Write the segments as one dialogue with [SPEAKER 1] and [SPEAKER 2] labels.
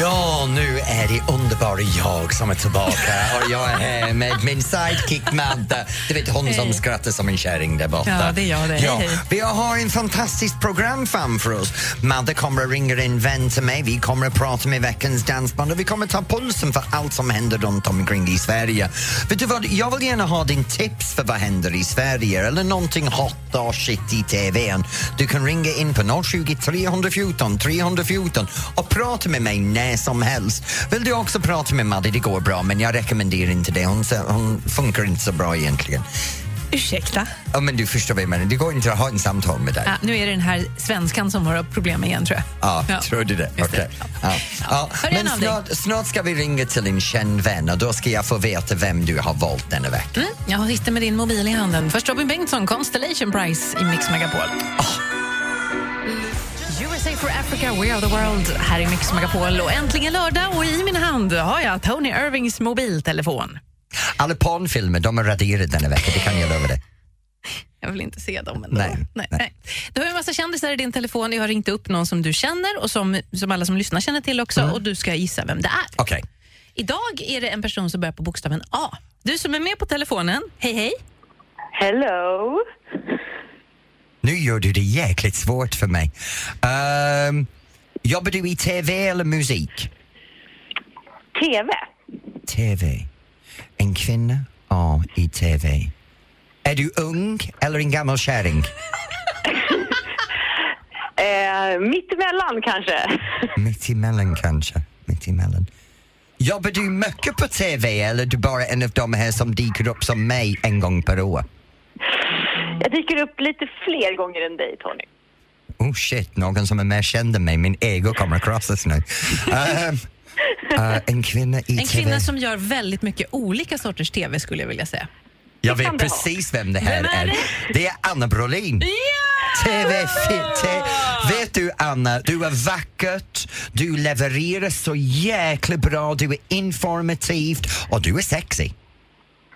[SPEAKER 1] Ja, nu är det underbara jag som är tillbaka och jag är här med min sidekick Madde. Du vet hon som skrattar som en kärring där borta.
[SPEAKER 2] Ja, det är jag det.
[SPEAKER 1] Ja, vi har en fantastiskt program framför oss. Madde kommer att ringa en vän till mig, vi kommer att prata med veckans dansband och vi kommer att ta pulsen för allt som händer runt omkring i Sverige. Vet du vad, jag vill gärna ha din tips för vad händer i Sverige eller någonting hot och shit i TVn. Du kan ringa in på 020 314 314 och prata med mig när som helst. Vill du också prata med Madde, det går bra men jag rekommenderar inte det. Hon, hon funkar inte så bra egentligen.
[SPEAKER 2] Ursäkta?
[SPEAKER 1] Ja, men du förstår vad jag menar, det går inte att ha en samtal med dig.
[SPEAKER 2] Ja, nu är det den här svenskan som har problem igen tror jag.
[SPEAKER 1] Ja,
[SPEAKER 2] Ja.
[SPEAKER 1] tror du det? Okej. Ja. Ja.
[SPEAKER 2] Hör
[SPEAKER 1] Men snart, snart ska vi ringa till en känd vän och då ska jag få veta vem du har valt denna vecka.
[SPEAKER 2] Mm, jag sitter med din mobil i handen. Först Robin Bengtsson, Constellation Prize i Mix Megapol. USA for Africa, We are the world här i Mix Megapol. Och äntligen lördag och i min hand har jag Tony Irvings mobiltelefon.
[SPEAKER 1] Alla pornfilmer, de är raderade denna vecka, det kan jag lova dig.
[SPEAKER 2] Jag vill inte se dem ändå.
[SPEAKER 1] Nej,
[SPEAKER 2] nej,
[SPEAKER 1] nej.
[SPEAKER 2] Du har en massa kändisar i din telefon. Jag har ringt upp någon som du känner och som, som alla som lyssnar känner till också och du ska gissa vem det är.
[SPEAKER 1] Okej.
[SPEAKER 2] Idag är det en person som börjar på bokstaven A. Du som är med på telefonen, hej hej.
[SPEAKER 3] Hello.
[SPEAKER 1] Nu gör du det jäkligt svårt för mig. Um, jobbar du i TV eller musik?
[SPEAKER 3] TV.
[SPEAKER 1] TV. En kvinna? Ja, i TV. Är du ung eller en gammal kärring?
[SPEAKER 3] Eh, mitt emellan kanske.
[SPEAKER 1] Mitt emellan kanske. Mitt emellan. Jobbar du mycket på TV eller är du bara en av de här som dyker upp som mig en gång per år?
[SPEAKER 3] Jag dyker upp lite fler gånger än dig, Tony.
[SPEAKER 1] Oh shit, någon som är mer känd än mig. Min ego kommer krossas nu. Ehm, eh, en kvinna i
[SPEAKER 2] En
[SPEAKER 1] TV.
[SPEAKER 2] kvinna som gör väldigt mycket olika sorters TV skulle jag vilja säga.
[SPEAKER 1] Jag
[SPEAKER 3] kan
[SPEAKER 1] vet
[SPEAKER 3] ha.
[SPEAKER 1] precis vem det här
[SPEAKER 2] Vem är
[SPEAKER 1] är.
[SPEAKER 2] det?
[SPEAKER 1] Det är Anna Brolin. TV, te, vet du Anna, du är vackert, du levererar så jäkla bra, du är informativ och du är sexy.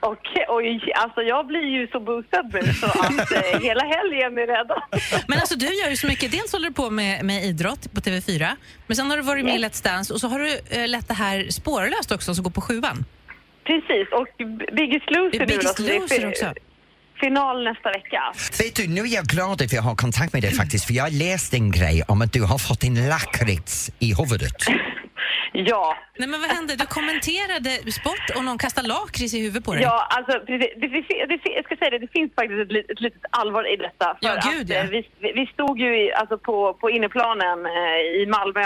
[SPEAKER 3] Okej, oj, alltså jag blir ju så boostad nu så att eh, hela helgen är räddad.
[SPEAKER 2] Men alltså du gör ju så mycket. Dels håller du på med, med idrott på TV4, men sen har du varit med i Let's Dance och så har du eh, lett det här spårlöst också som går på sjuan.
[SPEAKER 3] Precis, och Biggest Loser nu
[SPEAKER 2] Biggest
[SPEAKER 3] då, så det är
[SPEAKER 2] Loser också.
[SPEAKER 3] Final nästa vecka.
[SPEAKER 1] Vet du, nu är jag glad att jag har kontakt med dig faktiskt för jag läste en grej om att du har fått en lakrits i huvudet.
[SPEAKER 3] Ja,
[SPEAKER 2] Nej men vad hände? Du kommenterade sport och någon kastade lakrits i huvudet på dig.
[SPEAKER 3] Ja, alltså precis. Det, det, det, jag ska säga det, det finns faktiskt ett, ett litet allvar i detta. För
[SPEAKER 2] Ja, gud,
[SPEAKER 3] att,
[SPEAKER 2] ja.
[SPEAKER 3] eh, vi, vi stod ju i, alltså på, på inneplanen eh, i Malmö.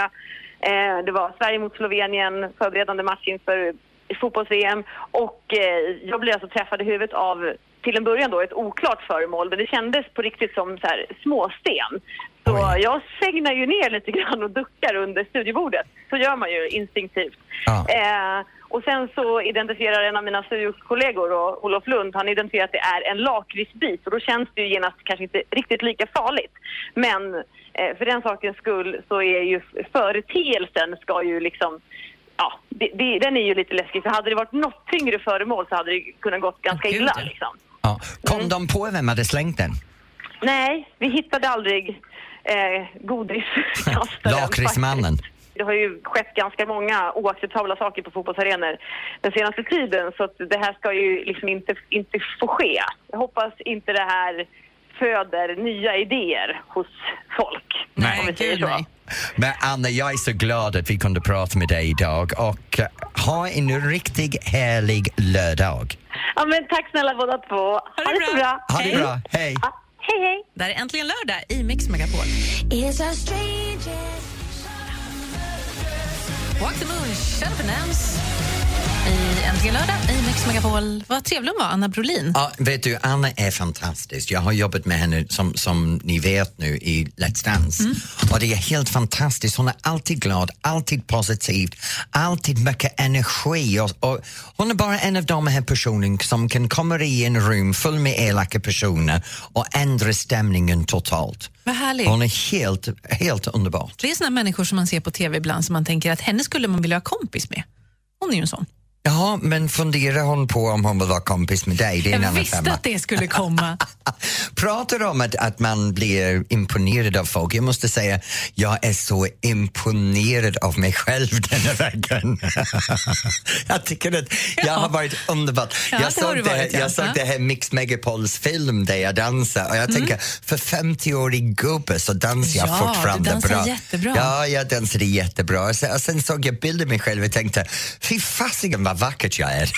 [SPEAKER 3] Eh, det var Sverige mot Slovenien, förberedande match inför fotbolls-VM. Och eh, jag blev alltså träffad i huvudet av, till en början då, ett oklart föremål. Men det kändes på riktigt som så här, småsten. Så
[SPEAKER 1] Oj.
[SPEAKER 3] jag segnar ju ner lite grann och duckar under studiebordet. Så gör man ju instinktivt.
[SPEAKER 1] Ja.
[SPEAKER 3] Eh, och sen så identifierar en av mina studiokollegor, och Olof Lund, han identifierar att det är en lakritsbit och då känns det ju genast kanske inte riktigt lika farligt. Men eh, för den sakens skull så är ju företeelsen ska ju liksom Ja, det, det, den är ju lite läskig. För hade det varit något tyngre föremål så hade det kunnat gått ganska illa. Liksom.
[SPEAKER 1] Ja. Kom de på vem hade slängt den?
[SPEAKER 3] Nej, vi hittade aldrig eh, godiskastaren.
[SPEAKER 1] Lakritsmannen.
[SPEAKER 3] Det har ju skett ganska många oacceptabla saker på fotbollsarenor den senaste tiden så att det här ska ju liksom inte, inte få ske. Jag hoppas inte det här föder nya idéer hos folk.
[SPEAKER 2] Nej,
[SPEAKER 3] om vi säger
[SPEAKER 2] gud
[SPEAKER 3] så.
[SPEAKER 2] nej.
[SPEAKER 1] Men Anna, jag är så glad att vi kunde prata med dig idag och eh, ha en riktigt härlig lördag.
[SPEAKER 3] Ja, men tack snälla båda två. Ha,
[SPEAKER 2] det
[SPEAKER 3] så
[SPEAKER 2] bra.
[SPEAKER 3] bra.
[SPEAKER 1] Ha det
[SPEAKER 2] Hej.
[SPEAKER 1] bra, hej!
[SPEAKER 3] Hej, hej.
[SPEAKER 2] Det här är äntligen lördag i Mix Megapol. Walk the moon, shut up and dance. I Äntligen lördag i Mix Megapol. Vad trevlig hon var, Anna Brolin.
[SPEAKER 1] Ja, vet du, Anna är fantastisk. Jag har jobbat med henne som, som ni vet nu i Let's Dance.
[SPEAKER 2] Mm.
[SPEAKER 1] Och det är helt fantastiskt. Hon är alltid glad, alltid positiv, alltid mycket energi. Och, och hon är bara en av de här personerna som kan komma i en rum full med elaka personer och ändra stämningen totalt.
[SPEAKER 2] Vad härligt.
[SPEAKER 1] Hon är helt, helt underbart.
[SPEAKER 2] Det är såna människor som man ser på tv ibland som man tänker att henne skulle man vilja ha kompis med. Hon är ju en sån.
[SPEAKER 1] Ja, men funderar hon på om hon vill vara kompis med dig? Det är en
[SPEAKER 2] Jag
[SPEAKER 1] annan
[SPEAKER 2] visste
[SPEAKER 1] femma.
[SPEAKER 2] att det skulle komma.
[SPEAKER 1] Pratar om att, att man blir imponerad av folk. Jag måste säga, jag är så imponerad av mig själv denna veckan. jag tycker att jag har varit underbart.
[SPEAKER 2] Ja,
[SPEAKER 1] jag såg, det, här,
[SPEAKER 2] varit, ja.
[SPEAKER 1] jag såg det här Mix Megapols film där jag dansar och jag tänker, för 50-årig gubbe så dansar jag
[SPEAKER 2] Mm. Ja,
[SPEAKER 1] fortfarande
[SPEAKER 2] du dansar
[SPEAKER 1] bra.
[SPEAKER 2] jättebra.
[SPEAKER 1] Ja, jag dansade jättebra. Och sen, och sen såg jag bilder av mig själv och tänkte, fy fasiken vad vackert jag är.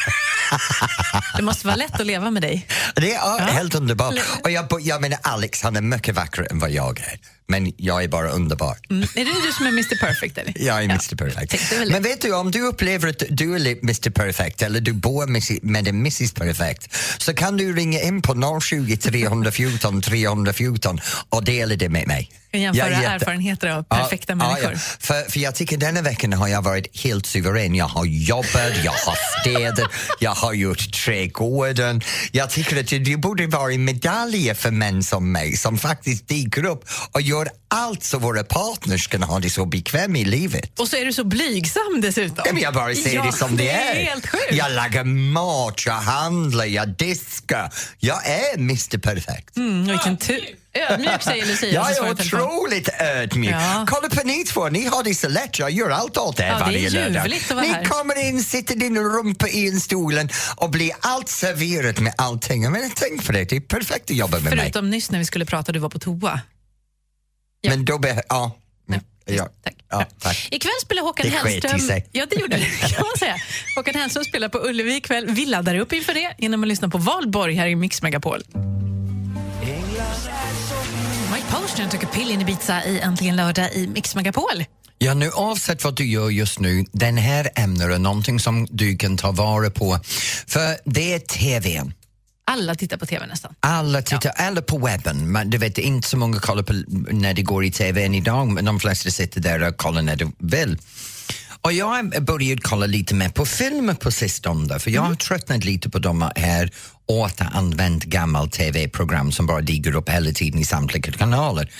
[SPEAKER 2] Det måste vara lätt att leva med dig.
[SPEAKER 1] Det är ja, helt underbart. Och jag, jag menar Alex, han är mycket vackrare än vad jag är. Men jag är bara underbar.
[SPEAKER 2] Mm. Är det du som är Mr Perfect? Eller?
[SPEAKER 1] Jag är
[SPEAKER 2] Ja.
[SPEAKER 1] Mr Perfect. Men vet du, om du upplever att du är Mr Perfect eller du bor med, en Mrs Perfect så kan du ringa in på 020 314 314 och dela det med mig.
[SPEAKER 2] Jämföra
[SPEAKER 1] Jag jätte-
[SPEAKER 2] erfarenheter av perfekta människor.
[SPEAKER 1] För, för jag tycker denna veckan har jag varit helt suverän. Jag har jobbat, jag har städat, jag har gjort trädgården. Jag tycker att det borde vara medaljer för män som mig som faktiskt dyker upp och gör allt så våra partners kan ha det så bekvämt i livet.
[SPEAKER 2] Och så är du så blygsam dessutom.
[SPEAKER 1] Ja, men jag bara säger
[SPEAKER 2] Ja,
[SPEAKER 1] det som det är.
[SPEAKER 2] helt sjukt.
[SPEAKER 1] Jag lagar mat, jag handlar, jag diskar. Jag är Mr Perfect.
[SPEAKER 2] Mm, vilken tur. Ödmjuk säger Lucia.
[SPEAKER 1] Jag är otroligt ödmjuk.
[SPEAKER 2] Ja.
[SPEAKER 1] Kolla på ni två, ni har det så lätt. Jag gör allt åt er
[SPEAKER 2] Ja, det är
[SPEAKER 1] varje lördag. Ni
[SPEAKER 2] här.
[SPEAKER 1] kommer in, sitter din rumpa i en stolen och blir allt serverat med allting. Men tänk på det, det är perfekt att jobba med mig.
[SPEAKER 2] Förutom nyss när vi skulle prata du var på toa. Ja.
[SPEAKER 1] Men då behöver... Ja.
[SPEAKER 2] Ja,
[SPEAKER 1] Ja.
[SPEAKER 2] Tack.
[SPEAKER 1] Ja, tack.
[SPEAKER 2] Ikväll spelar Håkan
[SPEAKER 1] Det
[SPEAKER 2] Hellström...
[SPEAKER 1] sig.
[SPEAKER 2] Ja, det gjorde det kan man säga. Håkan Hellström spelar på Ullevi ikväll. Vi laddar upp inför det genom att lyssna på Valborg här i Mix Megapol. Mike Posner tog pill in Ibiza i Äntligen lördag i Mix Megapol.
[SPEAKER 1] Ja, nu oavsett vad du gör just nu, den här ämnet är någonting som du kan ta vara på. För det är TVn.
[SPEAKER 2] Alla tittar på TV nästan.
[SPEAKER 1] Alla tittar, eller på webben. Men du vet, inte så många kollar på när det går i TV än idag, men de flesta sitter där och kollar när de vill. Och jag har börjat kolla lite mer på filmer på sistone, för jag har tröttnat lite på de här återanvänt gammal TV-program som bara dyker upp hela tiden i samtliga kanaler.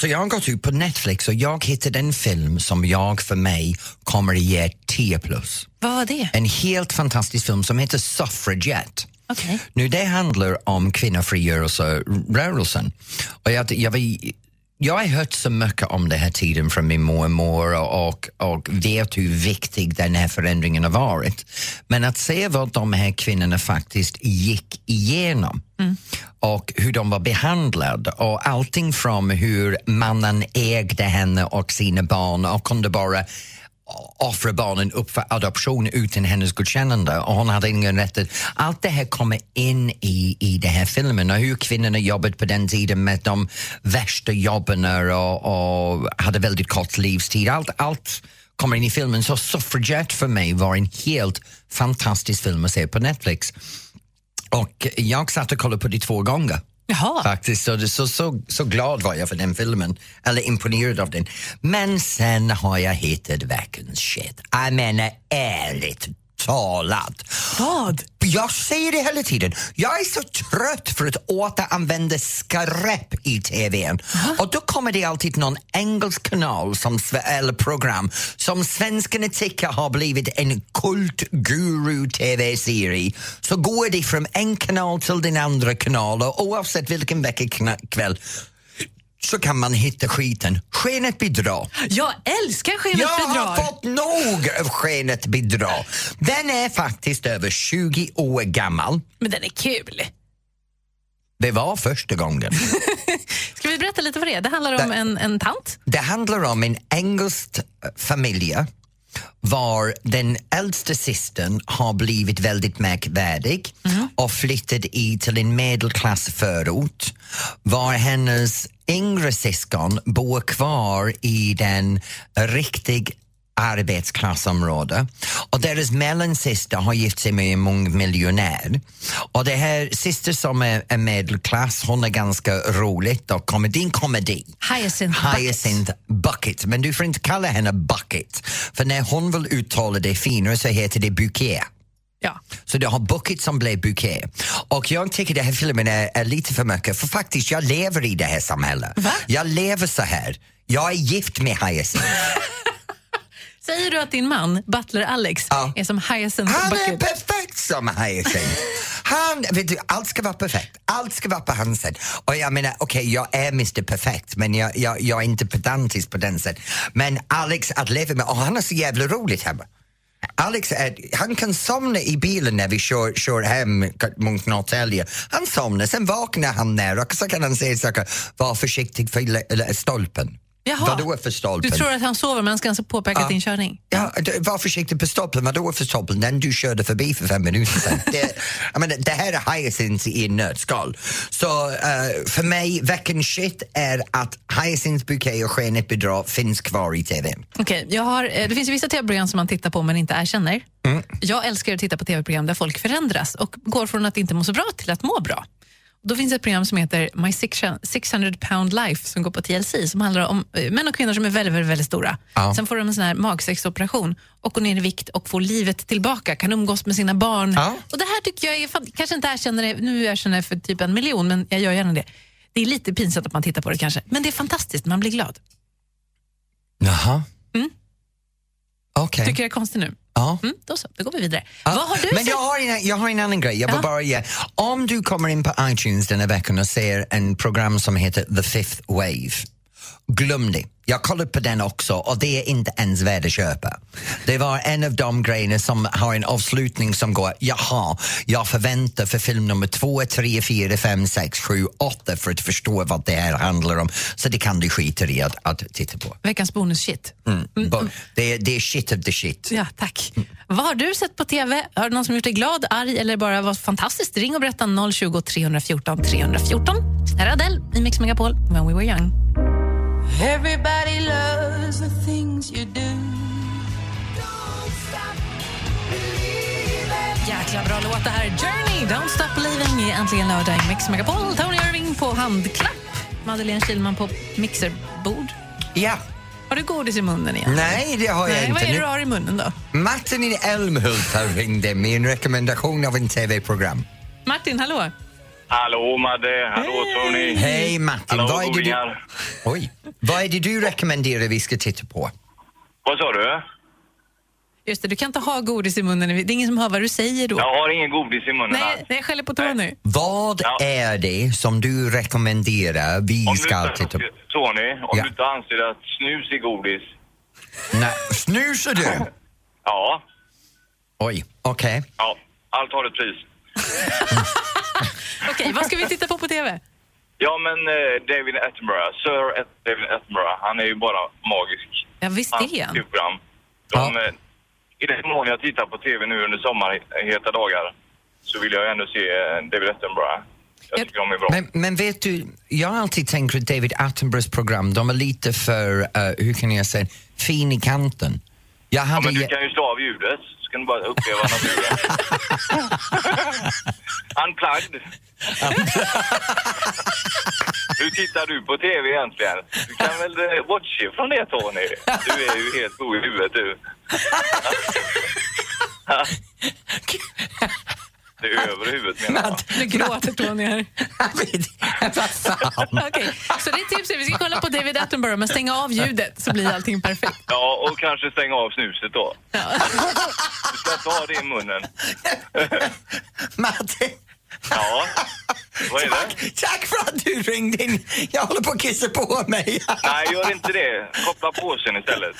[SPEAKER 1] Så jag har gått ut på Netflix och jag hittade en film som jag för mig kommer att ge 10 plus.
[SPEAKER 2] Vad var det?
[SPEAKER 1] En helt fantastisk film som heter Suffragette.
[SPEAKER 2] Okej.
[SPEAKER 1] Nu, det handlar om kvinnofrigörelserörelsen. Och jag, jag, jag har hört så mycket om den här tiden från min mormor och, och, och vet hur viktig den här förändringen har varit. Men att se vad de här kvinnorna faktiskt gick igenom och hur de var behandlade och allting från hur mannen ägde henne och sina barn och kunde bara offra barnen upp för adoption utan hennes godkännande och hon hade ingen rätt att... Allt det här kommer in i, i den här filmen och hur kvinnorna jobbade på den tiden med de värsta jobben och, och hade väldigt kort livstid. Allt, allt kommer in i filmen. Så Suffragette för mig var en helt fantastisk film att se på Netflix. Och jag satt och kollade på det två gånger.
[SPEAKER 2] Jaha.
[SPEAKER 1] Faktiskt, så, så, så, så glad var jag för den filmen, eller imponerad av den. Men sen har jag hittat veckans shit. Jag menar ärligt talat.
[SPEAKER 2] Vad?
[SPEAKER 1] Jag säger det hela tiden. Jag är så trött för att återanvända skräp i TVn. Och då kommer det alltid någon engelsk kanal som, eller program som svenskarna tycker har blivit en kultguru-TV-serie. Så går det från en kanal till den andra kanal och oavsett vilken veckokväll så kan man hitta skiten. Skenet bedrar.
[SPEAKER 2] Jag älskar Skenet
[SPEAKER 1] Jag
[SPEAKER 2] bedrar.
[SPEAKER 1] har fått nog av Skenet bedrar. Den är faktiskt över 20 år gammal.
[SPEAKER 2] Men den är kul.
[SPEAKER 1] Det var första gången.
[SPEAKER 2] Ska vi berätta lite vad det är? Det handlar om
[SPEAKER 1] Det-
[SPEAKER 2] en, en tant.
[SPEAKER 1] Det handlar om en engelsk familj var den äldsta systern har blivit väldigt märkvärdig och flyttat i till en medelklassförort var hennes yngre syskon bor kvar i den riktigt arbetsklassområde och deras mellansyster har gift sig med en mångmiljonär. Och det här syster som är, är medelklass, hon är ganska roligt och komedi, en komedi.
[SPEAKER 2] Hyacinth Bucket.
[SPEAKER 1] Hyacinth Bucket, men du får inte kalla henne Bucket för när hon vill uttala det finare så heter det bouquet.
[SPEAKER 2] Ja.
[SPEAKER 1] Så du har Bucket som blev bouquet. Och jag tycker den här filmen är, är lite för mycket för faktiskt jag lever i det här samhället.
[SPEAKER 2] Va?
[SPEAKER 1] Jag lever så här. Jag är gift med Hyacinth.
[SPEAKER 2] Säger du att din man, butler Alex,
[SPEAKER 1] Ja.
[SPEAKER 2] är som Hyacinth
[SPEAKER 1] Han är
[SPEAKER 2] Bucket?
[SPEAKER 1] perfekt som Hyacinth. Han, vet du, allt ska vara perfekt. Allt ska vara på hans sätt. Och jag menar, okej, jag är Mr Perfekt men jag, jag, jag är inte pedantisk på den sätt. Men Alex att leva med, och han har så jävla roligt hemma. Alex, är, han kan somna i bilen när vi kör, kör hem mot Norrtälje. Han somnar, sen vaknar han ner och så kan han säga saker. Var försiktig för stolpen.
[SPEAKER 2] Jaha.
[SPEAKER 1] Vadå för stolpen?
[SPEAKER 2] Du tror att han sover men han ska alltså påpeka
[SPEAKER 1] Ja.
[SPEAKER 2] din körning?
[SPEAKER 1] Ja, var försiktig på stolpen. Vadå för stolpen? Den du körde förbi för fem minuter sedan. det, jag menar, det här är Hyacinth i en nötskal. Så eh, för mig, veckans shit är att Hyacinth bouquet och Skenet bedrar finns kvar i TV.
[SPEAKER 2] Okej, jag har, eh, det finns ju vissa tv-program som man tittar på men inte erkänner.
[SPEAKER 1] Mm.
[SPEAKER 2] Jag älskar att titta på tv-program där folk förändras och går från att inte må så bra till att må bra. Då finns ett program som heter My 600 pound life som går på TLC som handlar om eh, män och kvinnor som är väldigt, väldigt, väldigt stora.
[SPEAKER 1] Ja.
[SPEAKER 2] Sen får de en sån här magsexoperation och går ner i vikt och får livet tillbaka, kan umgås med sina barn.
[SPEAKER 1] Ja.
[SPEAKER 2] Och det här tycker jag är, kanske inte erkänner det, nu erkänner jag för typ en miljon men jag gör gärna det. Det är lite pinsamt att man tittar på det kanske, men det är fantastiskt, man blir glad.
[SPEAKER 1] Jaha.
[SPEAKER 2] Mm.
[SPEAKER 1] Okej.
[SPEAKER 2] Tycker jag är konstig nu?
[SPEAKER 1] Ja.
[SPEAKER 2] Mm, då så, då går vi vidare.
[SPEAKER 1] Ja,
[SPEAKER 2] Vad har du
[SPEAKER 1] Men jag har, en, jag har en annan grej. Jag vill bara ge. Om du kommer in på iTunes den här veckan och ser en program som heter The Fifth Wave, glöm det. Jag kollade på den också och det är inte ens värt att köpa. Det var en av de grejerna som har en avslutning som går, jaha, jag förväntar för film nummer två, tre, fyra, fem, sex, sju, åtta för att förstå vad det här handlar om. Så det kan du skita i att, att titta på.
[SPEAKER 2] Veckans bonus-shit.
[SPEAKER 1] Mm. Bo- Det, är, det är shit of the shit.
[SPEAKER 2] Ja, tack. Vad har du sett på TV? Har du någon som gjort dig glad, arg eller bara var fantastiskt? Ring och berätta 020 314 314. Här är Adele i Mix Megapol, When We Were Young.
[SPEAKER 4] Everybody loves the things you do.
[SPEAKER 2] Jäkla bra låt det här. Journey, Don't Stop Believing i Äntligen lördag i Mix Megapol. Tony Irving på handklapp. Madeleine Kilman på mixerbord.
[SPEAKER 1] Ja.
[SPEAKER 2] Har du godis i munnen igen?
[SPEAKER 1] Nej, det har jag
[SPEAKER 2] Nej,
[SPEAKER 1] inte.
[SPEAKER 2] vad är det du har i munnen då?
[SPEAKER 1] Martin i Älmhult ringt med en rekommendation av en TV-program.
[SPEAKER 2] Martin, hallå?
[SPEAKER 5] Hallå Madde, hallå Tony.
[SPEAKER 1] Hej Martin,
[SPEAKER 5] Hallå
[SPEAKER 1] vad är, det du,
[SPEAKER 5] godingar.
[SPEAKER 1] oj, vad är det du rekommenderar vi ska titta på?
[SPEAKER 5] Vad sa du?
[SPEAKER 2] Just det, du kan inte ha godis i munnen. Det är ingen som hör vad du säger då.
[SPEAKER 5] Jag har ingen godis i munnen
[SPEAKER 2] Nej,
[SPEAKER 5] alls.
[SPEAKER 2] nej, jag skäller på Tony.
[SPEAKER 1] Vad
[SPEAKER 5] Ja.
[SPEAKER 1] är det som du rekommenderar vi
[SPEAKER 5] Om du
[SPEAKER 1] ska
[SPEAKER 5] inte
[SPEAKER 1] titta på?
[SPEAKER 5] Tony, om
[SPEAKER 1] Ja.
[SPEAKER 5] du inte anser att snus är godis.
[SPEAKER 1] Nej, snusar du?
[SPEAKER 5] Ja,
[SPEAKER 1] Oj, okej.
[SPEAKER 5] ja. Allt har ett pris.
[SPEAKER 2] Okej, vad ska vi titta på på TV?
[SPEAKER 5] Ja, men eh, David Attenborough, Sir David Attenborough, han är ju bara magisk.
[SPEAKER 2] Ja, visst är han.
[SPEAKER 5] program. De,
[SPEAKER 1] Ja.
[SPEAKER 5] eh, I den mån jag tittar på TV nu under sommarheta dagar så vill jag ändå se eh, David Attenborough. Jag tycker de är bra.
[SPEAKER 1] Men, men vet du, jag har alltid tänkt att David Attenboroughs program, de är lite för, eh, hur kan jag säga, fin i kanten. Jag
[SPEAKER 5] Ja,
[SPEAKER 1] hade
[SPEAKER 5] men du kan ju slå av ljudet du bara uppleva naturen. Unplugged. Hur tittar du på TV egentligen? Du kan väl eh, watcha från det Tony? Du är ju helt god i huvudet du. Det är över huvudet menar jag.
[SPEAKER 2] Nu gråter Tony här.
[SPEAKER 1] Vad fan?
[SPEAKER 2] Okej, så det är tipset. Vi ska kolla på David Attenborough, men stänga av ljudet så blir allting perfekt.
[SPEAKER 5] Ja, och kanske stänga av snuset då.
[SPEAKER 2] Ja.
[SPEAKER 5] Du ska inte ha det i munnen.
[SPEAKER 1] Martin,
[SPEAKER 5] Ja, vad är det?
[SPEAKER 1] tack, tack för att du ringde in. Jag håller på att kissa på mig.
[SPEAKER 5] Nej, gör inte det. Koppla påsen istället.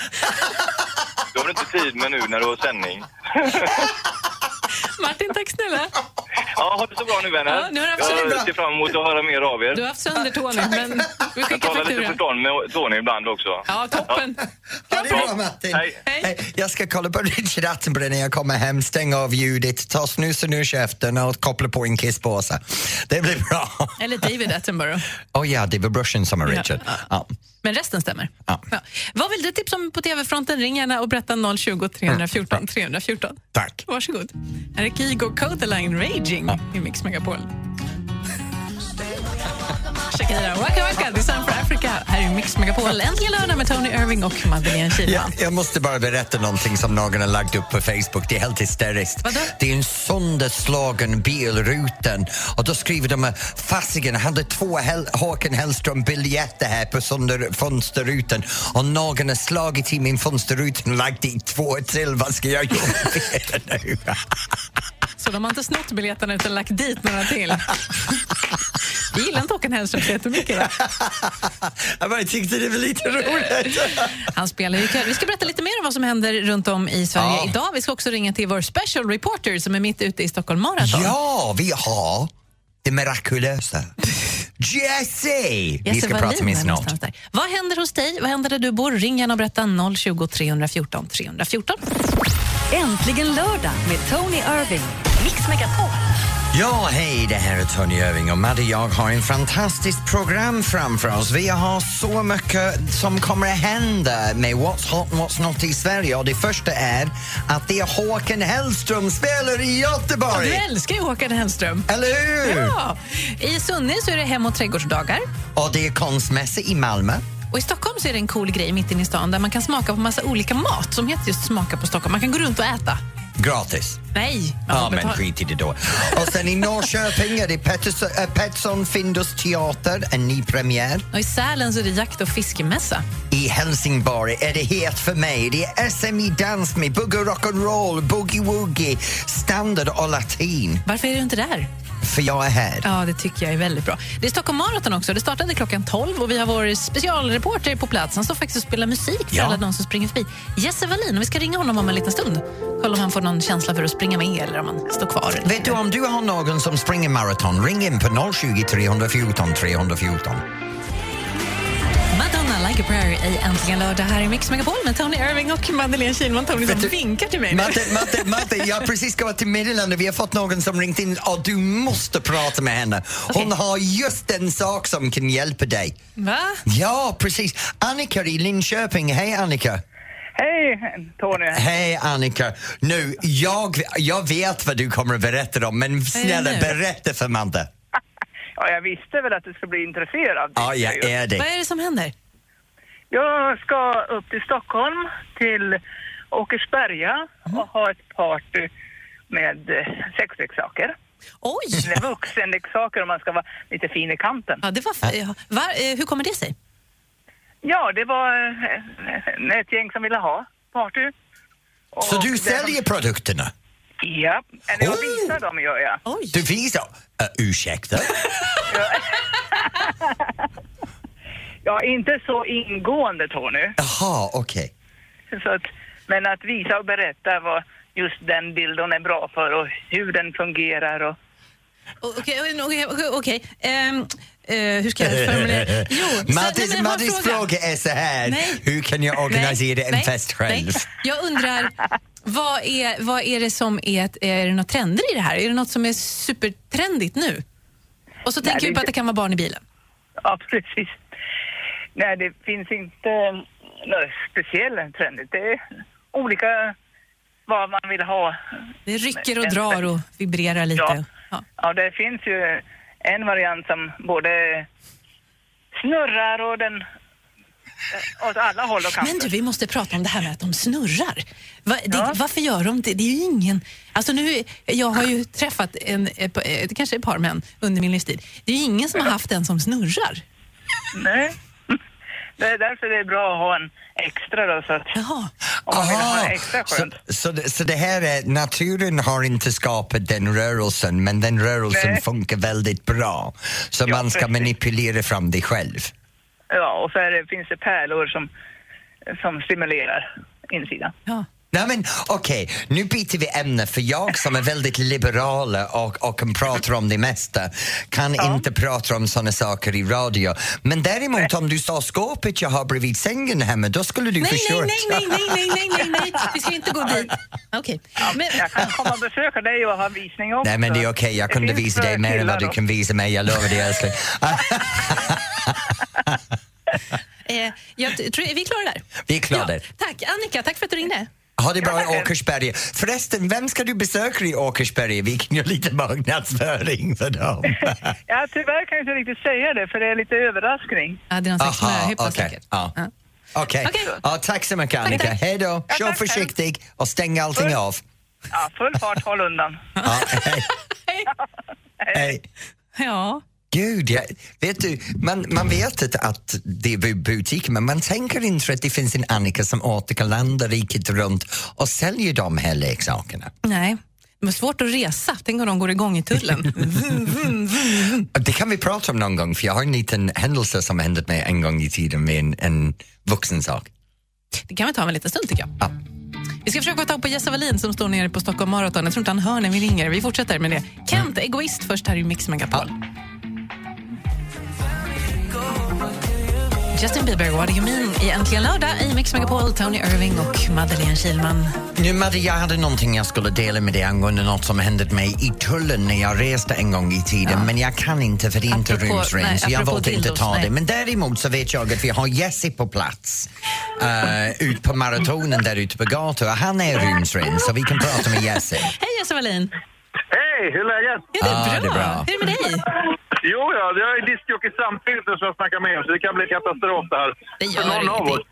[SPEAKER 5] Det har du inte tid med nu när du har sändning.
[SPEAKER 2] Martin, tack snälla.
[SPEAKER 6] Ja, ha det så bra nu vänner.
[SPEAKER 2] Ja, nu har så
[SPEAKER 6] jag
[SPEAKER 2] bra.
[SPEAKER 6] ser fram emot att höra mer av er.
[SPEAKER 2] Du har haft sönder Tony, men vi
[SPEAKER 6] Jag
[SPEAKER 2] skickar
[SPEAKER 6] talar lite
[SPEAKER 2] faktura.
[SPEAKER 6] förstånd med Tony ibland också.
[SPEAKER 2] Ja, toppen.
[SPEAKER 1] Ha det bra Martin.
[SPEAKER 6] Hej.
[SPEAKER 1] Hej. Jag ska kolla på Richard Attenborough när jag kommer hem, stänga av ljudet, ta snusen ur käften och koppla på en kisspåse. Det blir bra.
[SPEAKER 2] Eller David Attenborough.
[SPEAKER 1] Oh ja, det var brorsan som är Richard. Ja.
[SPEAKER 2] Men resten stämmer.
[SPEAKER 1] Ja.
[SPEAKER 2] Ja. Vad vill du tipsa om på TV-fronten? Ring gärna och berätta 020 314 314.
[SPEAKER 1] Tack.
[SPEAKER 2] Varsågod. Här är Kygo Codeline Raging i Mix Megapol. Shakira, Waka Waka, Design for Mix Megapol. Äntligen lördag med Tony Irving och Madeleine
[SPEAKER 1] Ja,
[SPEAKER 2] Kihlman.
[SPEAKER 1] jag måste bara berätta någonting som någon har lagt upp på Facebook. Det är helt hysteriskt.
[SPEAKER 2] Vadå?
[SPEAKER 1] Det är en sönderslagen bilrutan och då skriver de fasiken hade två Hel- Håkan Hellström-biljetter här på sönder fönsterrutan och någon har slagit i min fönsterruta och lagt dit två till. Vad ska jag göra med det nu?
[SPEAKER 2] Så de har inte snott biljetterna utan lagt dit några till. Vi gillar inte Håkan Hellström så jättemycket. Va?
[SPEAKER 1] jag bara tyckte det var lite roligt.
[SPEAKER 2] Han spelar ju ikväll. Vi ska berätta lite mer om vad som händer runt om i Sverige
[SPEAKER 1] Ja.
[SPEAKER 2] idag. Vi ska också ringa till vår special reporter som är mitt ute i Stockholm Marathon.
[SPEAKER 1] Ja, vi har det mirakulösa. Jesse! Vi ska
[SPEAKER 2] Wallin
[SPEAKER 1] prata med snart.
[SPEAKER 2] någonstans där. Vad händer hos dig? Vad händer där du bor? Ring gärna och berätta 020 314 314.
[SPEAKER 4] Äntligen lördag med Tony Irving. Mix Megapol.
[SPEAKER 1] Ja, hej, det här är Tony Irving och Madde jag har en fantastiskt program framför oss. Vi har så mycket som kommer att hända med What's Hot and What's Not i Sverige. Och det första är att det är Håkan Hellström spelar i
[SPEAKER 2] Ja,
[SPEAKER 1] Göteborg.
[SPEAKER 2] du älskar ju Håkan Hellström.
[SPEAKER 1] Eller hur?
[SPEAKER 2] Ja. I Sunne så är det hem och trädgårdsdagar.
[SPEAKER 1] Och det är konstmässa i Malmö.
[SPEAKER 2] Och I Stockholm så är det en cool grej mitt inne i stan där man kan smaka på massa olika mat som heter just Smaka på Stockholm. Man kan gå runt och äta.
[SPEAKER 1] Gratis.
[SPEAKER 2] Nej!
[SPEAKER 1] Ja, men skit i det då. Och sen i Norrköping är det Pettersson, äh, Pettersson Findus teater, en ny premiär.
[SPEAKER 2] Och I Sälen så är det jakt och fiskemässa.
[SPEAKER 1] I Helsingborg är det het för mig. Det är SM i dans med boogie rock'n'roll, boogie-woogie, standard och latin.
[SPEAKER 2] Varför är du inte där?
[SPEAKER 1] För jag är här.
[SPEAKER 2] Ja, det tycker jag är väldigt bra. Det är Stockholm Marathon också. Det startade klockan 12 och vi har vår specialreporter på plats. Han står faktiskt och spelar musik för
[SPEAKER 1] Ja.
[SPEAKER 2] alla de som springer förbi. Jesse Wallin, vi ska ringa honom om en liten stund. Kolla om han får någon känsla för att springa med eller om han står kvar. eller
[SPEAKER 1] Vet du, om du har någon som springer maraton, ring in på 020 314 314.
[SPEAKER 2] Like a prayer i Äntligen lördag här i Mix Megapol med Tony Irving och Madeleine Kihlman. Tony som
[SPEAKER 1] du-
[SPEAKER 2] vinkar till mig.
[SPEAKER 1] Matte, Matte, Matte, jag har precis gått till meddelande. Vi har fått någon som ringt in och du måste prata med henne. Hon
[SPEAKER 2] Okej.
[SPEAKER 1] har just en sak som kan hjälpa dig.
[SPEAKER 2] Va?
[SPEAKER 1] Ja, precis. Annika i Linköping. Hej, Annika.
[SPEAKER 7] Hej Tony!
[SPEAKER 1] Hej Annika! Nu, jag, jag vet vad du kommer att berätta om, men snälla
[SPEAKER 2] nu?
[SPEAKER 1] berätta för Madde.
[SPEAKER 7] Ja, jag visste väl att du skulle bli intresserad.
[SPEAKER 1] Ja, jag är
[SPEAKER 2] Vad
[SPEAKER 1] det.
[SPEAKER 2] är det som händer?
[SPEAKER 7] Jag ska upp till Stockholm, till Åkersberga
[SPEAKER 2] Mhm.
[SPEAKER 7] och ha ett party med eh, sexleksaker.
[SPEAKER 2] Oj!
[SPEAKER 7] Eller vuxenleksaker om man ska vara lite fin i kanten.
[SPEAKER 2] Ja, det var f- ja. Va? Eh, Hur kommer det sig?
[SPEAKER 7] Ja, det var eh, ett gäng som ville ha party. Och
[SPEAKER 1] Så du säljer produkterna?
[SPEAKER 7] Ja, eller jag
[SPEAKER 1] Oh!
[SPEAKER 7] visar dem gör jag.
[SPEAKER 2] Oj!
[SPEAKER 1] Du visar? Uh, ursäkta?
[SPEAKER 7] Ja, inte så ingående Tony.
[SPEAKER 1] Jaha, okej.
[SPEAKER 7] Så att, men att visa och berätta vad just den bilden är bra för och hur den fungerar. Och,
[SPEAKER 2] Okej, okej, okej, okej. Ehm, eh, hur ska jag formulera? Jo, så-
[SPEAKER 1] Maddis fråga är så här.
[SPEAKER 2] Nej.
[SPEAKER 1] Hur kan jag organisera
[SPEAKER 2] Nej,
[SPEAKER 1] en
[SPEAKER 2] nej,
[SPEAKER 1] fest själv?
[SPEAKER 2] nej. Jag undrar, vad är, vad är det som är, ett- är det något trender i det här? Är det något som är supertrendigt nu? Och så
[SPEAKER 7] Nej,
[SPEAKER 2] tänker vi på att det kan vara barn i bilen.
[SPEAKER 7] ja, precis. Nej, det finns inte något speciellt trendigt. Det är olika vad man vill ha.
[SPEAKER 2] Det rycker och drar och vibrerar lite.
[SPEAKER 7] Ja.
[SPEAKER 2] Ja.
[SPEAKER 7] Ja, det finns ju en variant som både snurrar och den åt alla håll och kanter.
[SPEAKER 2] Men du, vi måste prata om det här med att de snurrar. Va, det,
[SPEAKER 7] Ja.
[SPEAKER 2] Varför gör de det? Det är ju ingen... Alltså nu, jag har ju träffat en, kanske ett par män under min livstid. Det är ju ingen som har haft en som snurrar.
[SPEAKER 7] Nej. Det är därför det är bra att ha en extra då, så att
[SPEAKER 2] Jaha.
[SPEAKER 7] om man vill ha
[SPEAKER 1] Aha,
[SPEAKER 7] en extra
[SPEAKER 1] så,
[SPEAKER 7] skönt.
[SPEAKER 1] så, det, så det här är, naturen har inte skapat den rörelsen, men den rörelsen
[SPEAKER 7] Nej.
[SPEAKER 1] funkar väldigt bra. Så
[SPEAKER 7] Ja,
[SPEAKER 1] man ska
[SPEAKER 7] precis.
[SPEAKER 1] manipulera fram det själv.
[SPEAKER 7] Ja, och så är det, finns det pärlor som, som stimulerar insidan.
[SPEAKER 2] Ja.
[SPEAKER 1] Nej men okej, okay. nu byter vi ämne för jag som är väldigt liberal och, och pratar om det mesta kan ja. inte prata om sådana saker i radio. Men däremot om du sa skåpet jag har bredvid sängen hemma, då skulle du
[SPEAKER 2] nej,
[SPEAKER 1] nej,
[SPEAKER 2] Nej, nej, nej, nej, nej, nej, nej, nej, vi ska inte gå dit. Okay. Ja, men...
[SPEAKER 7] Jag kan komma och besöka dig och ha en visning också.
[SPEAKER 1] Nej men det är okej, okay.
[SPEAKER 7] jag
[SPEAKER 1] kunde visa dig mer än vad du kan visa mig, jag lovar dig älskling.
[SPEAKER 2] eh, jag tror, är vi klara där?
[SPEAKER 1] Vi är klara ja,
[SPEAKER 2] Tack, Annika, tack för att du ringde.
[SPEAKER 1] Ha det bra i Åkersberga. Förresten, vem ska du besöka i Åkersberga? Vi kan göra lite marknadsföring för dem.
[SPEAKER 7] Ja, tyvärr kan jag inte riktigt säga det för det är lite överraskning.
[SPEAKER 2] Ja, det är någon slags
[SPEAKER 1] okej.
[SPEAKER 2] säkert.
[SPEAKER 1] Ja. Okej.
[SPEAKER 2] Okej.
[SPEAKER 1] Ja, tack så mycket Annika.
[SPEAKER 2] tack.
[SPEAKER 1] Hej då. Kör
[SPEAKER 7] tack,
[SPEAKER 1] försiktigt och stäng allting av.
[SPEAKER 7] Ja, full fart, håll undan.
[SPEAKER 1] Ja, hej. hej.
[SPEAKER 2] Ja.
[SPEAKER 1] Gud, jag, vet du, man, man vet att, att det är butiker men man tänker inte att det finns en Annika som återkalendar riket runt och säljer de här leksakerna.
[SPEAKER 2] Nej. Det var svårt att resa. Tänk om de går igång i tullen. Vum, vum, vum.
[SPEAKER 1] Det kan vi prata om någon gång för jag har en liten händelse som hände mig en gång i tiden med en, en vuxen sak.
[SPEAKER 2] Det kan vi ta om en liten stund tycker jag.
[SPEAKER 1] Ja.
[SPEAKER 2] Vi ska försöka få tag på Jesse Wallin som står nere på Stockholm Marathon. Jag tror inte han hör när vi ringer. Vi fortsätter med det. Kent, egoist först här i Mix Megapol. Justin Bieber, What Do You Mean i Äntligen lördag i Mix Megapol, Tony Irving och Madeleine Kilman.
[SPEAKER 1] Nu Madde, jag hade någonting jag skulle dela med dig angående något som hände mig i tullen när jag reste en gång i tiden men jag kan inte för det är inte
[SPEAKER 2] nej,
[SPEAKER 1] så jag valde inte ta
[SPEAKER 2] nej.
[SPEAKER 1] det. Men däremot så vet jag att vi har Jesse på plats uh, ut på maratonen där ute på gatan och han är rumsren så vi kan prata med Jesse.
[SPEAKER 2] Hej Jesse Wallin!
[SPEAKER 6] Hej, hur är läget?
[SPEAKER 2] Är det,
[SPEAKER 1] Ja,
[SPEAKER 2] bra?
[SPEAKER 1] det är bra.
[SPEAKER 2] Hur är det med dig?
[SPEAKER 6] Jo, ja, jag är diskjockey samtidigt som jag snackar med er, så det kan bli katastrof det här.
[SPEAKER 2] Det
[SPEAKER 6] För
[SPEAKER 2] gör
[SPEAKER 6] någon av oss.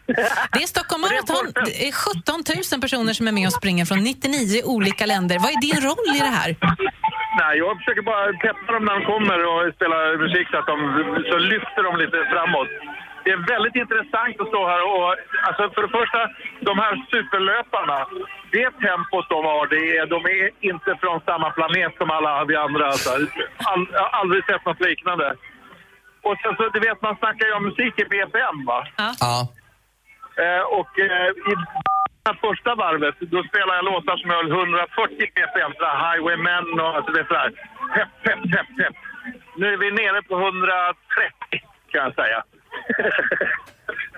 [SPEAKER 2] Det är Stockholm Marathon. Det är 17 000 personer som är med och springer från 99 olika länder. Vad är din roll i det här?
[SPEAKER 6] Nej, jag försöker bara peppa dem när de kommer och spela musik så att de så lyfter de lite framåt. Det är väldigt intressant att stå här och, alltså för det första, de här superlöparna, det tempot de har, det är, de är inte från samma planet som alla vi andra. Alltså. All, jag har aldrig sett något liknande. Och sen så, du vet, man snackar ju om musik i BPM va?
[SPEAKER 1] Ja.
[SPEAKER 6] Eh, och eh, i det första varvet, då spelar jag låtar som höll 140 ppm, så här Highwaymen och alltså det är sådär pepp, pepp, pepp, pepp. Nu är vi nere på 130 kan jag säga.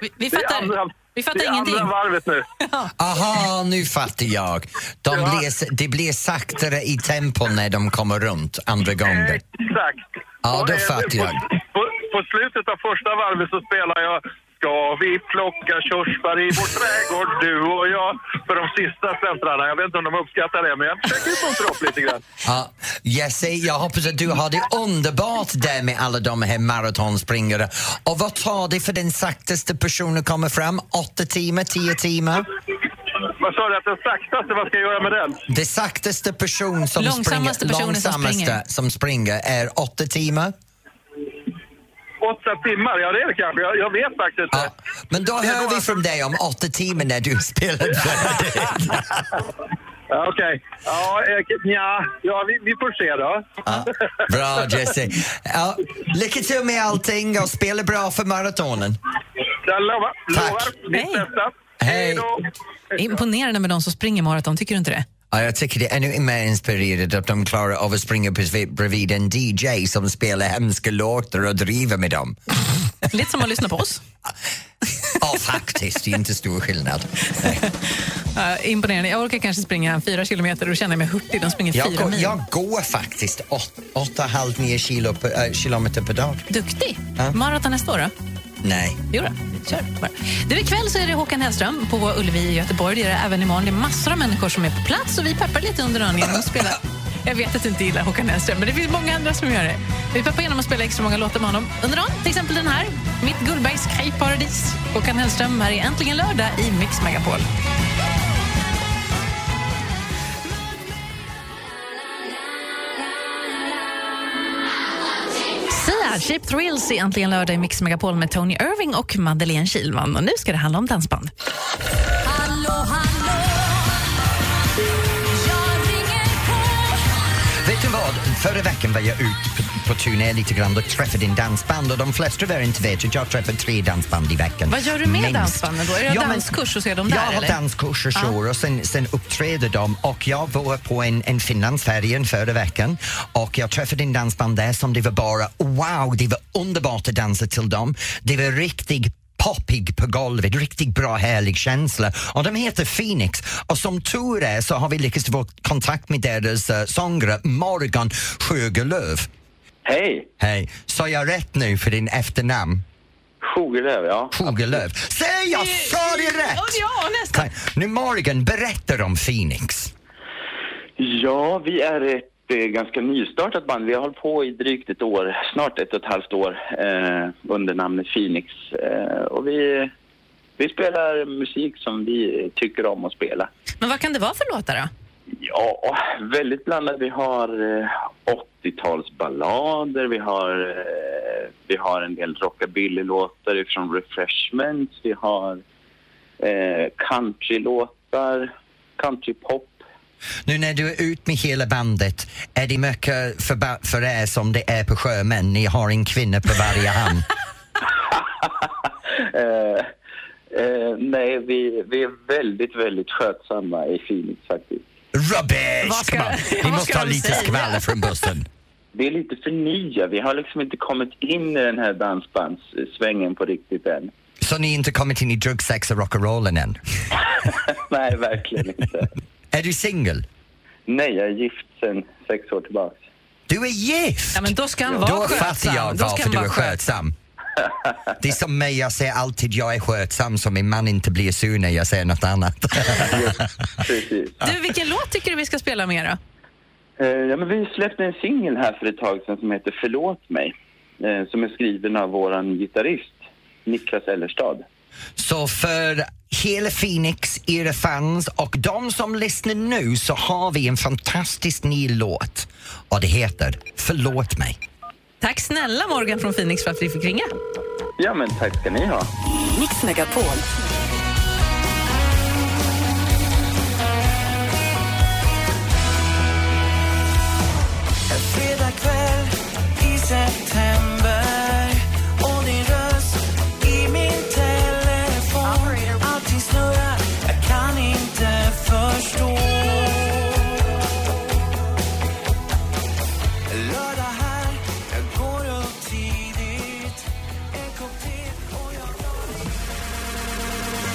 [SPEAKER 2] Vi, vi fattar,
[SPEAKER 6] andra-
[SPEAKER 2] vi fattar
[SPEAKER 6] det är
[SPEAKER 2] ingenting.
[SPEAKER 6] andra varvet nu.
[SPEAKER 1] Aha, nu fattar jag. De blir, det blir saktare i tempo när de kommer runt andra gånger.
[SPEAKER 6] Exakt.
[SPEAKER 1] Ja, då fattar jag.
[SPEAKER 6] På, på slutet av första varvet så spelar jag Ska vi plocka körsbär i vår trädgård, du och jag? För de sista centrarna. Jag vet inte om de uppskattar det, men jag försöker muntra upp lite grann.
[SPEAKER 1] Ja, Jesse, jag hoppas att du har det underbart där med alla de här maratonspringare. Och vad tar det för den saktaste personen kommer fram? Åtta timmar, tio timmar?
[SPEAKER 6] Vad sa du, att den saktaste, vad ska jag göra med den?
[SPEAKER 1] Det saktaste person som
[SPEAKER 2] Långsammaste
[SPEAKER 1] springer,
[SPEAKER 2] personen som
[SPEAKER 1] långsammaste
[SPEAKER 2] springer.
[SPEAKER 1] som springer är åtta timmar.
[SPEAKER 6] Åtta timmar, ja det är det kanske. Jag, jag vet faktiskt inte.
[SPEAKER 1] Ja, men då hör vi från dig om åtta timmar när du spelar färdigt.
[SPEAKER 6] Ja, Okej. Ja, eh, nja, ja vi, vi får se då.
[SPEAKER 1] Ja, bra Jesse. Ja, lycka till med allting och spela bra för maratonen.
[SPEAKER 6] Jag lovar,
[SPEAKER 1] Tack.
[SPEAKER 6] lovar
[SPEAKER 2] Hej.
[SPEAKER 1] Hej.
[SPEAKER 6] då.
[SPEAKER 2] Imponerande med de som springer maraton, tycker du inte det?
[SPEAKER 1] Ja, jag tycker det är ännu mer inspirerande att de klarar av att springa bredvid- en DJ som spelar hemska låtar och driver med dem.
[SPEAKER 2] Lite som att lyssna på oss.
[SPEAKER 1] Ja, faktiskt. Det är inte stor skillnad.
[SPEAKER 2] Ja, imponerande. Jag orkar kanske springa fyra kilometer och känner mig hurtig. De springer
[SPEAKER 1] Jag
[SPEAKER 2] fyra
[SPEAKER 1] går,
[SPEAKER 2] mil.
[SPEAKER 1] jag går faktiskt åt- åtta, halv nio kilo per, äh, kilometer per dag.
[SPEAKER 2] Duktig.
[SPEAKER 1] Ja.
[SPEAKER 2] Maraton nästa år då?
[SPEAKER 1] Nej.
[SPEAKER 2] Jo då, kör bara. Du, ikväll så är det Håkan Hellström på Ullevi i Göteborg. Det är det även imorgon. Det är massor av människor som är på plats och vi peppar lite under dagen genom att spela. Jag vet att du inte gillar Håkan Hellström, men det finns många andra som gör det. Vi peppar genom att spela extra många låtar med honom under dagen. Till exempel den här, Mitt Gullbergs Kajparadis. Håkan Hellström här är Äntligen lördag i Mix Megapol. Sia, Cheap Thrills är äntligen lördag i Mix Megapol med Tony Irving och Madeleine Kilman. Och nu ska det handla om dansband.
[SPEAKER 8] Hallå, hallå Jag ringer på
[SPEAKER 1] Vet du vad? Förra veckan var jag ute på, turné lite grann och träffade en dansband och de flesta av er inte vet att jag träffar tre dansband i veckan.
[SPEAKER 2] Vad gör du med
[SPEAKER 1] Minst.
[SPEAKER 2] dansbanden då? Är det
[SPEAKER 1] Ja,
[SPEAKER 2] danskurs och så är de där
[SPEAKER 1] Jag har
[SPEAKER 2] eller?
[SPEAKER 1] danskurs och sen, sen uppträder de och jag var på en, en Finlandsfärjan förra veckan och jag träffade en dansband där som det var bara wow, det var underbart att dansa till dem. Det var riktigt poppig på golvet, riktigt bra härlig känsla. Och de heter Phoenix och som tur är så har vi lyckats få kontakt med deras uh, sångare Morgan Sjögelöv.
[SPEAKER 9] Hej!
[SPEAKER 1] Hej, sa jag rätt nu för din efternamn?
[SPEAKER 9] Sjogelöv, ja.
[SPEAKER 1] Sjögelöv. Säg jag sa det rätt!
[SPEAKER 2] Ja, nästan.
[SPEAKER 1] Tack. Nu Morgan, berätta om Phoenix.
[SPEAKER 9] Ja, vi är ett eh, ganska nystartat band. Vi har hållit på i drygt ett år, snart ett och ett halvt år, eh, under namnet Phoenix. Eh, och vi, vi spelar musik som vi tycker om att spela.
[SPEAKER 2] Men vad kan det vara för låtar då?
[SPEAKER 9] Ja, väldigt blandat. Vi har eh, 80-talsballader, vi har, eh, vi har en del rockabilly-låtar från Refreshments, vi har eh, countrylåtar, countrypop.
[SPEAKER 1] Nu när du är ut med hela bandet, är det mycket för, för er som det är på sjömän? Ni har en kvinna på varje hand.
[SPEAKER 9] Eh, eh, nej, vi, vi är väldigt, väldigt skötsamma i Phoenix faktiskt.
[SPEAKER 1] Rubbish!
[SPEAKER 2] Vad ska- vad
[SPEAKER 1] måste ha lite
[SPEAKER 2] säga?
[SPEAKER 1] skvaller från bussen.
[SPEAKER 9] Det är lite för nya. Vi har liksom inte kommit in i den här dansbandssvängen på riktigt än.
[SPEAKER 1] Så ni har inte kommit in i drug, sex och rock'n'rollen än?
[SPEAKER 9] nej, verkligen inte.
[SPEAKER 1] Är du singel?
[SPEAKER 9] Nej, jag är gift sedan sex år tillbaks.
[SPEAKER 1] Du är gift!
[SPEAKER 2] Ja, men då ska han
[SPEAKER 1] Då
[SPEAKER 2] vara
[SPEAKER 1] fattar
[SPEAKER 2] skötsam.
[SPEAKER 1] jag
[SPEAKER 2] Då ska
[SPEAKER 1] varför
[SPEAKER 2] han
[SPEAKER 1] du
[SPEAKER 2] vara
[SPEAKER 1] är skötsam. Det är som mig, jag säger alltid jag är skötsam så min man inte blir sur när jag säger något annat.
[SPEAKER 2] Du, vilken låt tycker du vi ska spela med då?
[SPEAKER 9] Eh, ja, men vi släppte en singel här för ett tag sedan som heter Förlåt mig. Eh, som är skriven av våran gitarrist Niklas Ellerstad.
[SPEAKER 1] Så för hela Phoenix, era fans och de som lyssnar nu så har vi en fantastisk ny låt och det heter Förlåt mig.
[SPEAKER 2] Tack snälla Morgan från Phoenix för att vi fick ringa.
[SPEAKER 9] Ja, men tack ska ni ha.
[SPEAKER 4] Mix Megapol.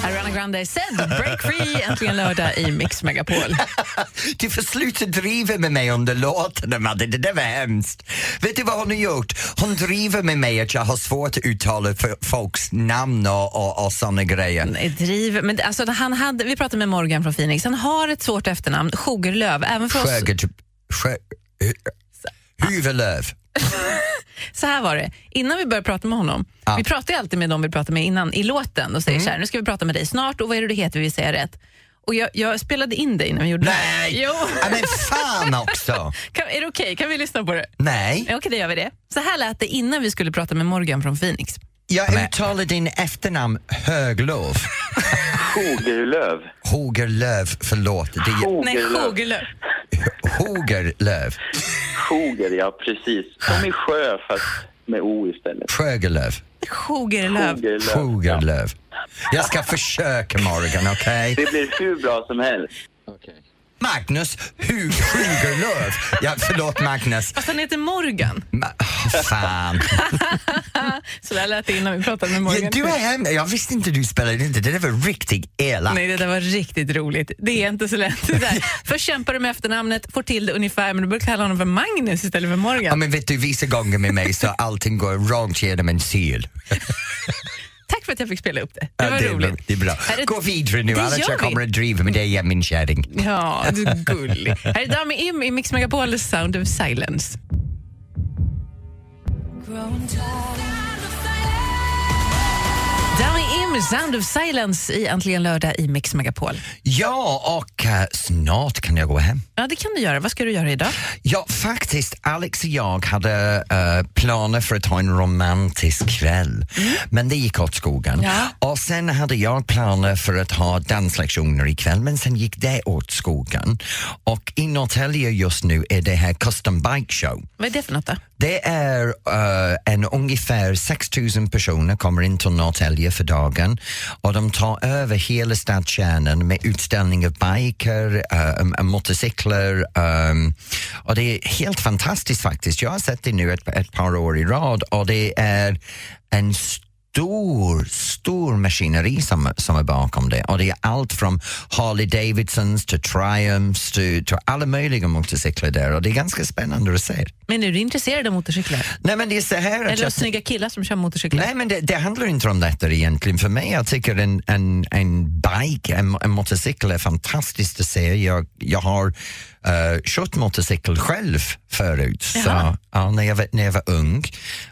[SPEAKER 2] Ariana Grande said break free äntligen lördag i Mix Megapol.
[SPEAKER 1] Du får sluta driva med mig under låtarna, Madde. Det där var hemskt. Vet du vad hon har gjort? Hon driver med mig att jag har svårt att uttala folks namn och, och, och såna grejer.
[SPEAKER 2] Nej, driv. Men alltså, han hade, vi pratade med Morgan från Phoenix. Han har ett svårt efternamn, Sjogerlöv. Även för oss.
[SPEAKER 1] Sjögert... Sjö... Hu- Huvudlöv.
[SPEAKER 2] Så här var det, innan vi började prata med honom,
[SPEAKER 1] Ja.
[SPEAKER 2] vi pratar ju alltid med dem vi pratar med innan i låten och säger så här, nu ska vi prata med dig snart och vad är det du heter, vi säger rätt. Och jag, jag spelade in dig när vi gjorde
[SPEAKER 1] Nej!
[SPEAKER 2] det. Jo.
[SPEAKER 1] Ja, men fan också!
[SPEAKER 2] Kan, är det okej? Kan vi lyssna på det?
[SPEAKER 1] Nej.
[SPEAKER 2] Okej, då gör vi det. Så här lät det innan vi skulle prata med Morgan från Phoenix.
[SPEAKER 1] Jag uttalar din efternamn Höglov.
[SPEAKER 9] Sjogerlöv.
[SPEAKER 1] Hogerlöv, förlåt. Det är
[SPEAKER 2] Nej, Sjogerlöv.
[SPEAKER 1] Hogerlöv.
[SPEAKER 9] Sjoger, ja precis. Som i sjö fast med O istället.
[SPEAKER 1] Sjögerlöv.
[SPEAKER 2] Sjogerlöv.
[SPEAKER 9] Sjogerlöv.
[SPEAKER 1] Jag ska försöka Morgan, okej?
[SPEAKER 9] Det blir hur bra som helst.
[SPEAKER 1] Magnus Hug Sjugerlöv. Ja, förlåt Magnus.
[SPEAKER 2] Fast han heter Morgan.
[SPEAKER 1] Ma fan.
[SPEAKER 2] Så där lät det innan vi pratade med
[SPEAKER 1] Ja,
[SPEAKER 2] Morgan.
[SPEAKER 1] du är hemma. Jag visste inte du spelade inte. Det där var riktigt elakt.
[SPEAKER 2] Nej, det där var riktigt roligt. Det är inte så lätt. Det där. Först kämpar du med efternamnet, får till det ungefär, men du börjar kalla honom för Magnus istället för Morgan.
[SPEAKER 1] Ja, men vet du, vissa gånger med mig så allting går rakt genom en sil.
[SPEAKER 2] Tack för att jag fick spela upp det. Det
[SPEAKER 1] Ja,
[SPEAKER 2] var
[SPEAKER 1] det, är bra,
[SPEAKER 2] roligt.
[SPEAKER 1] det är bra.
[SPEAKER 2] Är-
[SPEAKER 1] Gå vidare nu,
[SPEAKER 2] Det
[SPEAKER 1] annars jag kommer att driva med dig igen min kärring.
[SPEAKER 2] Ja, du är gullig. Här är Dami Im i Mix Megapols Sound of Silence. Dami Im Sound of Silence i Äntligen lördag i Mix Megapol.
[SPEAKER 1] Ja, och eh, snart kan jag gå hem.
[SPEAKER 2] Ja, det kan du göra. Vad ska du göra idag?
[SPEAKER 1] Ja, faktiskt. Alex och jag hade eh, planer för att ha en romantisk kväll, men det gick åt skogen.
[SPEAKER 2] Ja.
[SPEAKER 1] Och sen hade jag planer för att ha danslektioner ikväll, men sen gick det åt skogen. Och i Norrtälje just nu är det här Custom Bike Show.
[SPEAKER 2] Vad är det för något då?
[SPEAKER 1] Det är eh, en ungefär 6 000 personer kommer in till Norrtälje för dagen och de tar över hela stadskärnan med utställning av biker, uh, motorcyklar um, och det är helt fantastiskt faktiskt. Jag har sett det nu ett, ett par år i rad och det är en stor, stor maskineri som, som är bakom det. Och det är allt från Harley Davidsons till Triumphs till, till alla möjliga motorcyklar där och det är ganska spännande att se.
[SPEAKER 2] Men är du intresserad av motorcyklar?
[SPEAKER 1] Nej men det är så här att
[SPEAKER 2] Eller
[SPEAKER 1] jag-
[SPEAKER 2] av snygga killar som kör motorcyklar?
[SPEAKER 1] Nej, men det, det handlar inte om detta egentligen. För mig, jag tycker en, en, en bike, en, en motorcykel är fantastiskt att se. Jag, jag har uh, kört motorcykel själv förut. Så, ja, när, jag var, när jag var ung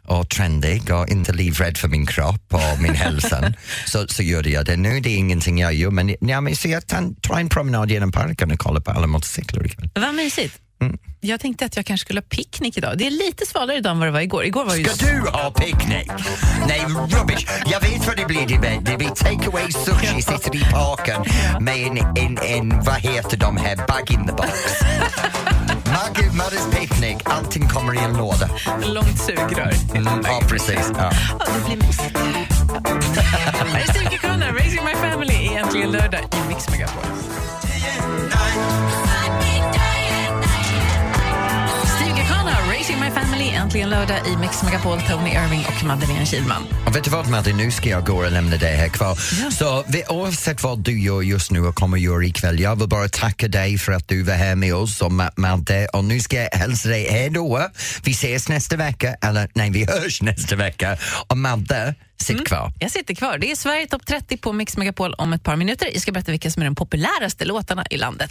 [SPEAKER 1] och trendig och inte livrädd för min kropp och min hälsa så, så gjorde jag det. Nu det är ingenting jag gör, men, ja, men så jag tar, tar en promenad genom parken och kollar på alla motorcyklar ikväll.
[SPEAKER 2] Vad mysigt.
[SPEAKER 1] Mm.
[SPEAKER 2] Jag tänkte att jag kanske skulle ha picknick idag. Det är lite svalare idag än vad det var igår. Igår var ju...
[SPEAKER 1] Ska du ha picknick? Nej, rubbish. Jag vet vad det blir. Det blir, det blir take away sushi, sitter i parken med en, en, en, vad heter de här, bag in the box. Maggie, Mother's picnic, allting kommer i en låda.
[SPEAKER 2] Långt sugrör.
[SPEAKER 1] Mm, ja, precis. Ja.
[SPEAKER 2] Ja, det blir mysigt. Här är Steve Kekona, Raising My Family i Äntligen lördag i Mix Megapol. Äntligen lördag i Mix Megapol, Tony Irving och Madeleine Kilman.
[SPEAKER 1] Och vet du vad Madde, nu ska jag gå och lämna dig här kvar. Så vi, oavsett vad du gör just nu och kommer göra ikväll, jag vill bara tacka dig för att du var här med oss och Ma- Madde och nu ska jag hälsa dig hej då. Vi ses nästa vecka, eller nej vi hörs nästa vecka. Och Madde, sitt kvar.
[SPEAKER 2] Jag sitter kvar. Det är Sverige topp 30 på Mix Megapol om ett par minuter. Jag ska berätta vilka som är de populäraste låtarna i landet.